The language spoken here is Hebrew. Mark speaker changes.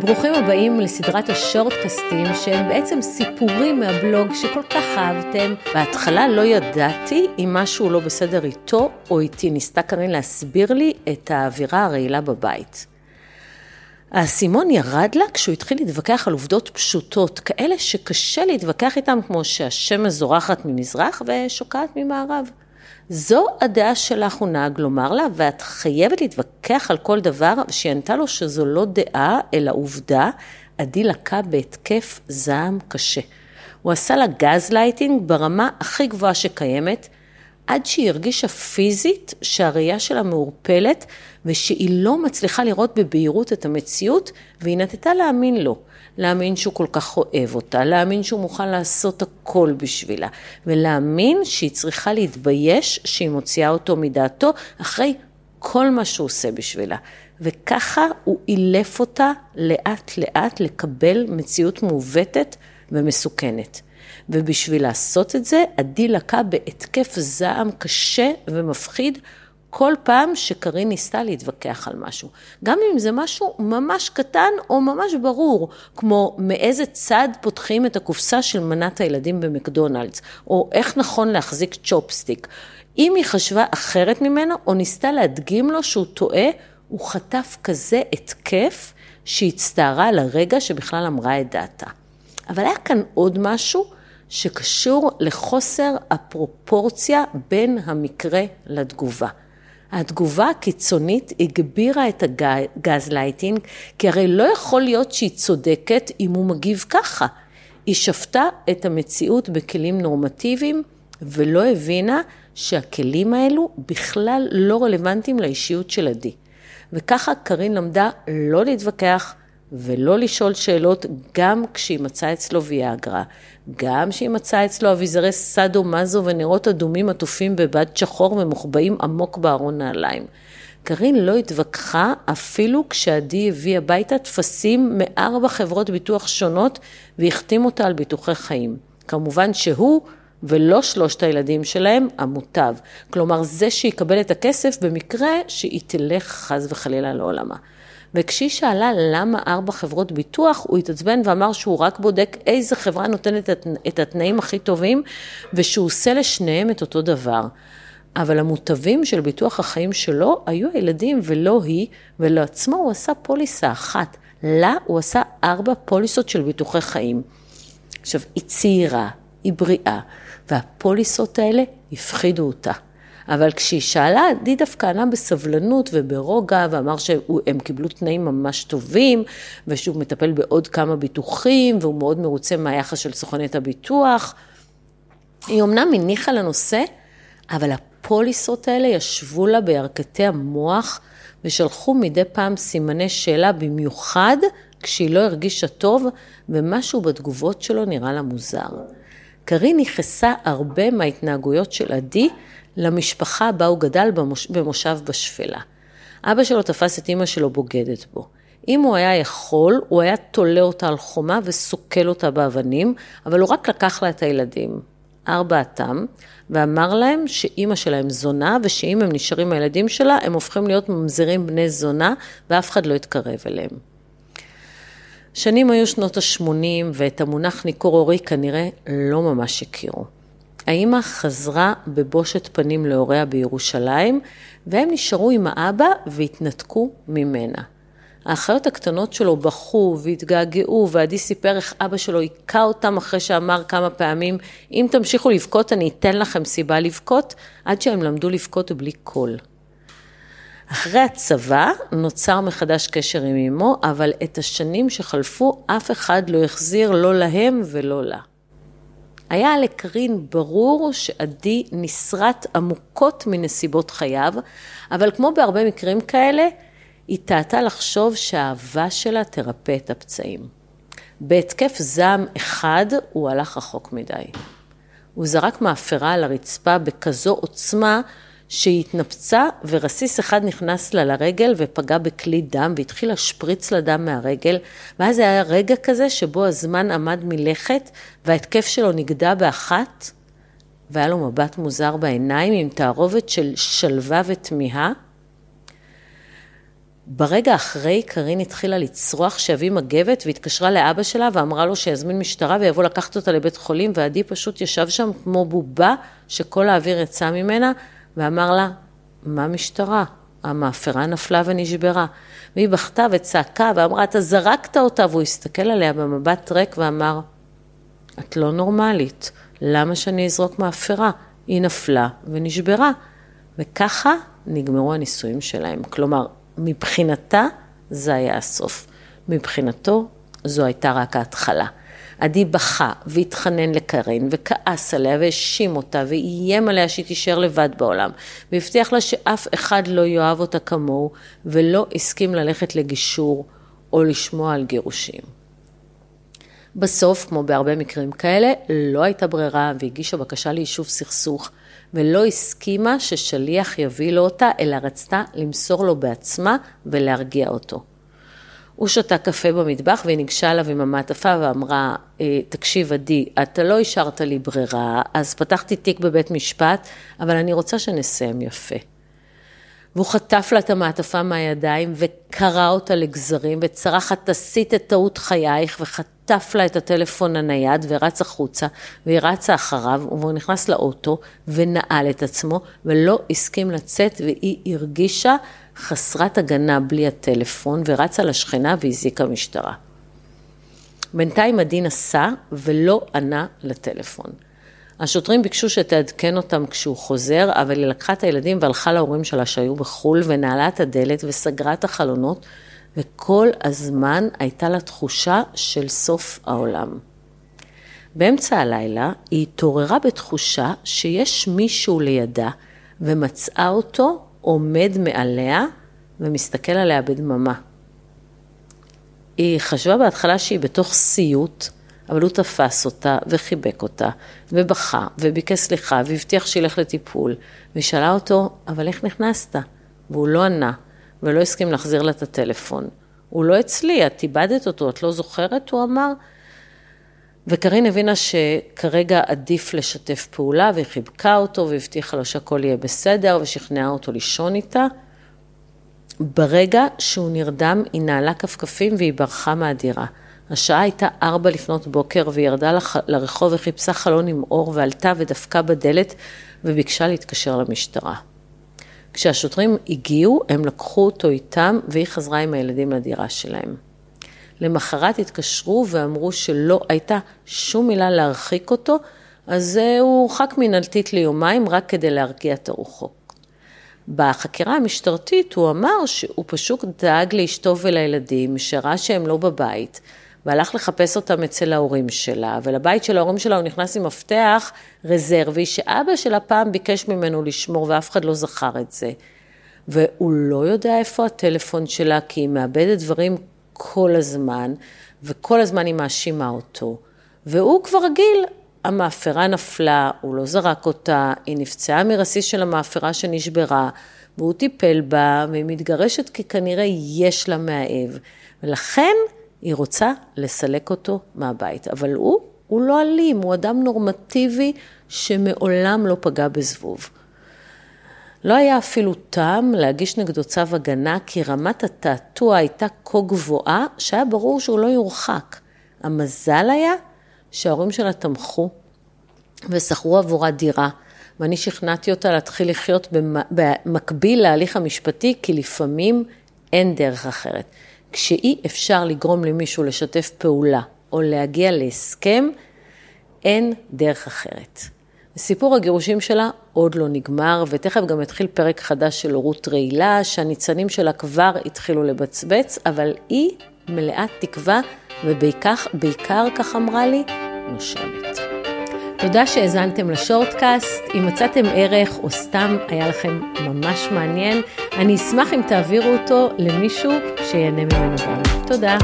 Speaker 1: ברוכים הבאים לסדרת השורטקסטים שהם בעצם סיפורים מהבלוג שכל כך אהבתם. בהתחלה לא ידעתי אם משהו לא בסדר איתו או איתי. ניסתה קרין להסביר לי את האווירה הרעילה בבית. האסימון ירד לה כשהוא התחיל להתווכח על עובדות פשוטות, כאלה שקשה להתווכח איתן כמו שהשמש זורחת ממזרח ושוקעת ממערב. זו הדעה שלך, הוא נהג לומר לה, ואת חייבת להתווכח על כל דבר, שהיא ענתה לו שזו לא דעה, אלא עובדה. עדי לקה בהתקף זעם קשה. הוא עשה לה גז לייטינג ברמה הכי גבוהה שקיימת, עד שהיא הרגישה פיזית שהראייה שלה מעורפלת, ושהיא לא מצליחה לראות בבהירות את המציאות, והיא נטתה להאמין לו. להאמין שהוא כל כך אוהב אותה, להאמין שהוא מוכן לעשות הכל בשבילה, ולהאמין שהיא צריכה להתבייש שהיא מוציאה אותו מדעתו אחרי כל מה שהוא עושה בשבילה. וככה הוא אילף אותה לאט לאט לקבל מציאות מעוותת ומסוכנת. ובשביל לעשות את זה, עדי לקה בהתקף זעם קשה ומפחיד כל פעם שקרין ניסתה להתווכח על משהו. גם אם זה משהו ממש קטן או ממש ברור, כמו מאיזה צד פותחים את הקופסה של מנת הילדים במקדונלדס, או איך נכון להחזיק צ'ופסטיק. אם היא חשבה אחרת ממנו, או ניסתה להדגים לו שהוא טועה, הוא חטף כזה התקף שהצטערה על הרגע שבכלל אמרה את דעתה. אבל היה כאן עוד משהו שקשור לחוסר הפרופורציה בין המקרה לתגובה. התגובה הקיצונית הגבירה את הגז לייטינג, כי הרי לא יכול להיות שהיא צודקת אם הוא מגיב ככה. היא שפטה את המציאות בכלים נורמטיביים ולא הבינה שהכלים האלו בכלל לא רלוונטיים לאישיות של עדי. וככה קארין למדה לא להתווכח, ולא לשאול שאלות גם כשהיא מצאה אצלו ויאגרה, גם כשהיא מצאה אצלו אביזרי סאדו מזו ונרות אדומים עטופים בבד שחור ומוחבאים עמוק בארון נעליים. קארין לא התווכחה אפילו כשעדי הביא הביתה טפסים מארבע חברות ביטוח שונות והחתים אותה על ביטוחי חיים. כמובן שהוא ולא שלושת הילדים שלהם, המוטב. כלומר, זה שיקבל את הכסף במקרה שהיא תלך חס וחלילה לעולמה. וכשהיא שאלה למה ארבע חברות ביטוח, הוא התעצבן ואמר שהוא רק בודק איזה חברה נותנת את התנאים הכי טובים, ושהוא עושה לשניהם את אותו דבר. אבל המוטבים של ביטוח החיים שלו היו הילדים ולא היא, ולעצמו הוא עשה פוליסה אחת. לה הוא עשה ארבע פוליסות של ביטוחי חיים. עכשיו, היא צעירה, היא בריאה, והפוליסות האלה הפחידו אותה. אבל כשהיא שאלה, די דווקא ענה בסבלנות וברוגע, ואמר שהם קיבלו תנאים ממש טובים, ושהוא מטפל בעוד כמה ביטוחים, והוא מאוד מרוצה מהיחס של סוכנת הביטוח. היא אמנם הניחה לנושא, אבל הפוליסות האלה ישבו לה בירכתי המוח, ושלחו מדי פעם סימני שאלה, במיוחד כשהיא לא הרגישה טוב, ומשהו בתגובות שלו נראה לה מוזר. קארין ייחסה הרבה מההתנהגויות של עדי למשפחה בה הוא גדל במוש... במושב בשפלה. אבא שלו תפס את אימא שלו בוגדת בו. אם הוא היה יכול, הוא היה תולה אותה על חומה וסוקל אותה באבנים, אבל הוא רק לקח לה את הילדים, ארבעתם, ואמר להם שאימא שלהם זונה, ושאם הם נשארים הילדים שלה, הם הופכים להיות ממזרים בני זונה, ואף אחד לא יתקרב אליהם. שנים היו שנות ה-80, ואת המונח ניכור הורי כנראה לא ממש הכירו. האימא חזרה בבושת פנים להוריה בירושלים, והם נשארו עם האבא והתנתקו ממנה. האחיות הקטנות שלו בכו והתגעגעו, ועדי סיפר איך אבא שלו היכה אותם אחרי שאמר כמה פעמים, אם תמשיכו לבכות אני אתן לכם סיבה לבכות, עד שהם למדו לבכות בלי קול. אחרי הצבא נוצר מחדש קשר עם אמו, אבל את השנים שחלפו אף אחד לא החזיר לא להם ולא לה. היה לקרין ברור שעדי נסרט עמוקות מנסיבות חייו, אבל כמו בהרבה מקרים כאלה, היא טעתה לחשוב שהאהבה שלה תרפא את הפצעים. בהתקף זעם אחד הוא הלך רחוק מדי. הוא זרק מאפרה על הרצפה בכזו עוצמה שהיא התנפצה ורסיס אחד נכנס לה לרגל ופגע בכלי דם והתחיל להשפריץ לה דם מהרגל, ואז היה רגע כזה שבו הזמן עמד מלכת וההתקף שלו נגדע באחת, והיה לו מבט מוזר בעיניים עם תערובת של שלווה ותמיהה. ברגע אחרי, קארין התחילה לצרוח שיביא מגבת והתקשרה לאבא שלה ואמרה לו שיזמין משטרה ויבוא לקחת אותה לבית חולים, ועדי פשוט ישב שם כמו בובה שכל האוויר יצא ממנה, ואמר לה, מה משטרה? המאפרה נפלה ונשברה. והיא בכתה וצעקה ואמרה, אתה זרקת אותה, והוא הסתכל עליה במבט ריק ואמר, את לא נורמלית, למה שאני אזרוק מאפרה? היא נפלה ונשברה. וככה נגמרו הנישואים שלהם. כלומר, מבחינתה זה היה הסוף. מבחינתו זו הייתה רק ההתחלה. עדי בכה והתחנן לקרן וכעס עליה והאשים אותה ואיים עליה שהיא תישאר לבד בעולם והבטיח לה שאף אחד לא יאהב אותה כמוהו ולא הסכים ללכת לגישור או לשמוע על גירושים. בסוף, כמו בהרבה מקרים כאלה, לא הייתה ברירה והגישה בקשה ליישוב סכסוך ולא הסכימה ששליח יביא לו אותה, אלא רצתה למסור לו בעצמה ולהרגיע אותו. הוא שתה קפה במטבח והיא ניגשה אליו עם המעטפה ואמרה, אה, תקשיב עדי, אתה לא השארת לי ברירה, אז פתחתי תיק בבית משפט, אבל אני רוצה שנסיים יפה. והוא חטף לה את המעטפה מהידיים וקרע אותה לגזרים וצרח, את עשית את טעות חייך וחטף לה את הטלפון הנייד ורץ החוצה והיא רצה אחריו והוא נכנס לאוטו ונעל את עצמו ולא הסכים לצאת והיא הרגישה חסרת הגנה בלי הטלפון ורצה לשכנה והזעיקה משטרה. בינתיים עדי נסע ולא ענה לטלפון. השוטרים ביקשו שתעדכן אותם כשהוא חוזר, אבל היא לקחה את הילדים והלכה להורים שלה שהיו בחו"ל, ונעלה את הדלת וסגרה את החלונות, וכל הזמן הייתה לה תחושה של סוף העולם. באמצע הלילה היא התעוררה בתחושה שיש מישהו לידה, ומצאה אותו עומד מעליה ומסתכל עליה בדממה. היא חשבה בהתחלה שהיא בתוך סיוט, אבל הוא תפס אותה וחיבק אותה, ובכה, וביקש סליחה, והבטיח שילך לטיפול, והיא שאלה אותו, אבל איך נכנסת? והוא לא ענה, ולא הסכים להחזיר לה את הטלפון. הוא לא אצלי, את איבדת אותו, את לא זוכרת? הוא אמר. וקארין הבינה שכרגע עדיף לשתף פעולה, והיא חיבקה אותו, והבטיחה לו שהכל יהיה בסדר, ושכנעה אותו לישון איתה. ברגע שהוא נרדם, היא נעלה כפכפים והיא ברחה מהדירה. השעה הייתה ארבע לפנות בוקר והיא ירדה לח... לרחוב וחיפשה חלון עם אור ועלתה ודפקה בדלת וביקשה להתקשר למשטרה. כשהשוטרים הגיעו, הם לקחו אותו איתם והיא חזרה עם הילדים לדירה שלהם. למחרת התקשרו ואמרו שלא הייתה שום מילה להרחיק אותו, אז הוא הורחק מנהלתית ליומיים רק כדי להרגיע את הרוחות. בחקירה המשטרתית הוא אמר שהוא פשוט דאג לאשתו ולילדים, שראה שהם לא בבית, והלך לחפש אותם אצל ההורים שלה, ולבית של ההורים שלה הוא נכנס עם מפתח רזרבי, שאבא שלה פעם ביקש ממנו לשמור ואף אחד לא זכר את זה. והוא לא יודע איפה הטלפון שלה, כי היא מאבדת דברים כל הזמן, וכל הזמן היא מאשימה אותו. והוא כבר רגיל, המאפרה נפלה, הוא לא זרק אותה, היא נפצעה מרסיס של המאפרה שנשברה, והוא טיפל בה, והיא מתגרשת כי כנראה יש לה מאהב. ולכן היא רוצה לסלק אותו מהבית. אבל הוא, הוא לא אלים, הוא אדם נורמטיבי שמעולם לא פגע בזבוב. לא היה אפילו טעם להגיש נגדו צו הגנה, כי רמת התעתוע הייתה כה גבוהה, שהיה ברור שהוא לא יורחק. המזל היה שההורים שלה תמכו ושכרו עבורה דירה, ואני שכנעתי אותה להתחיל לחיות במקביל להליך המשפטי, כי לפעמים אין דרך אחרת. כשאי אפשר לגרום למישהו לשתף פעולה או להגיע להסכם, אין דרך אחרת. סיפור הגירושים שלה עוד לא נגמר, ותכף גם יתחיל פרק חדש של הורות רעילה, שהניצנים שלה כבר התחילו לבצבץ, אבל היא מלאת תקווה, ובעיקר, בעיקר, כך אמרה לי, נושמת. תודה שהאזנתם לשורטקאסט. אם מצאתם ערך או סתם היה לכם ממש מעניין, אני אשמח אם תעבירו אותו למישהו שיהנה ממנו גם. תודה.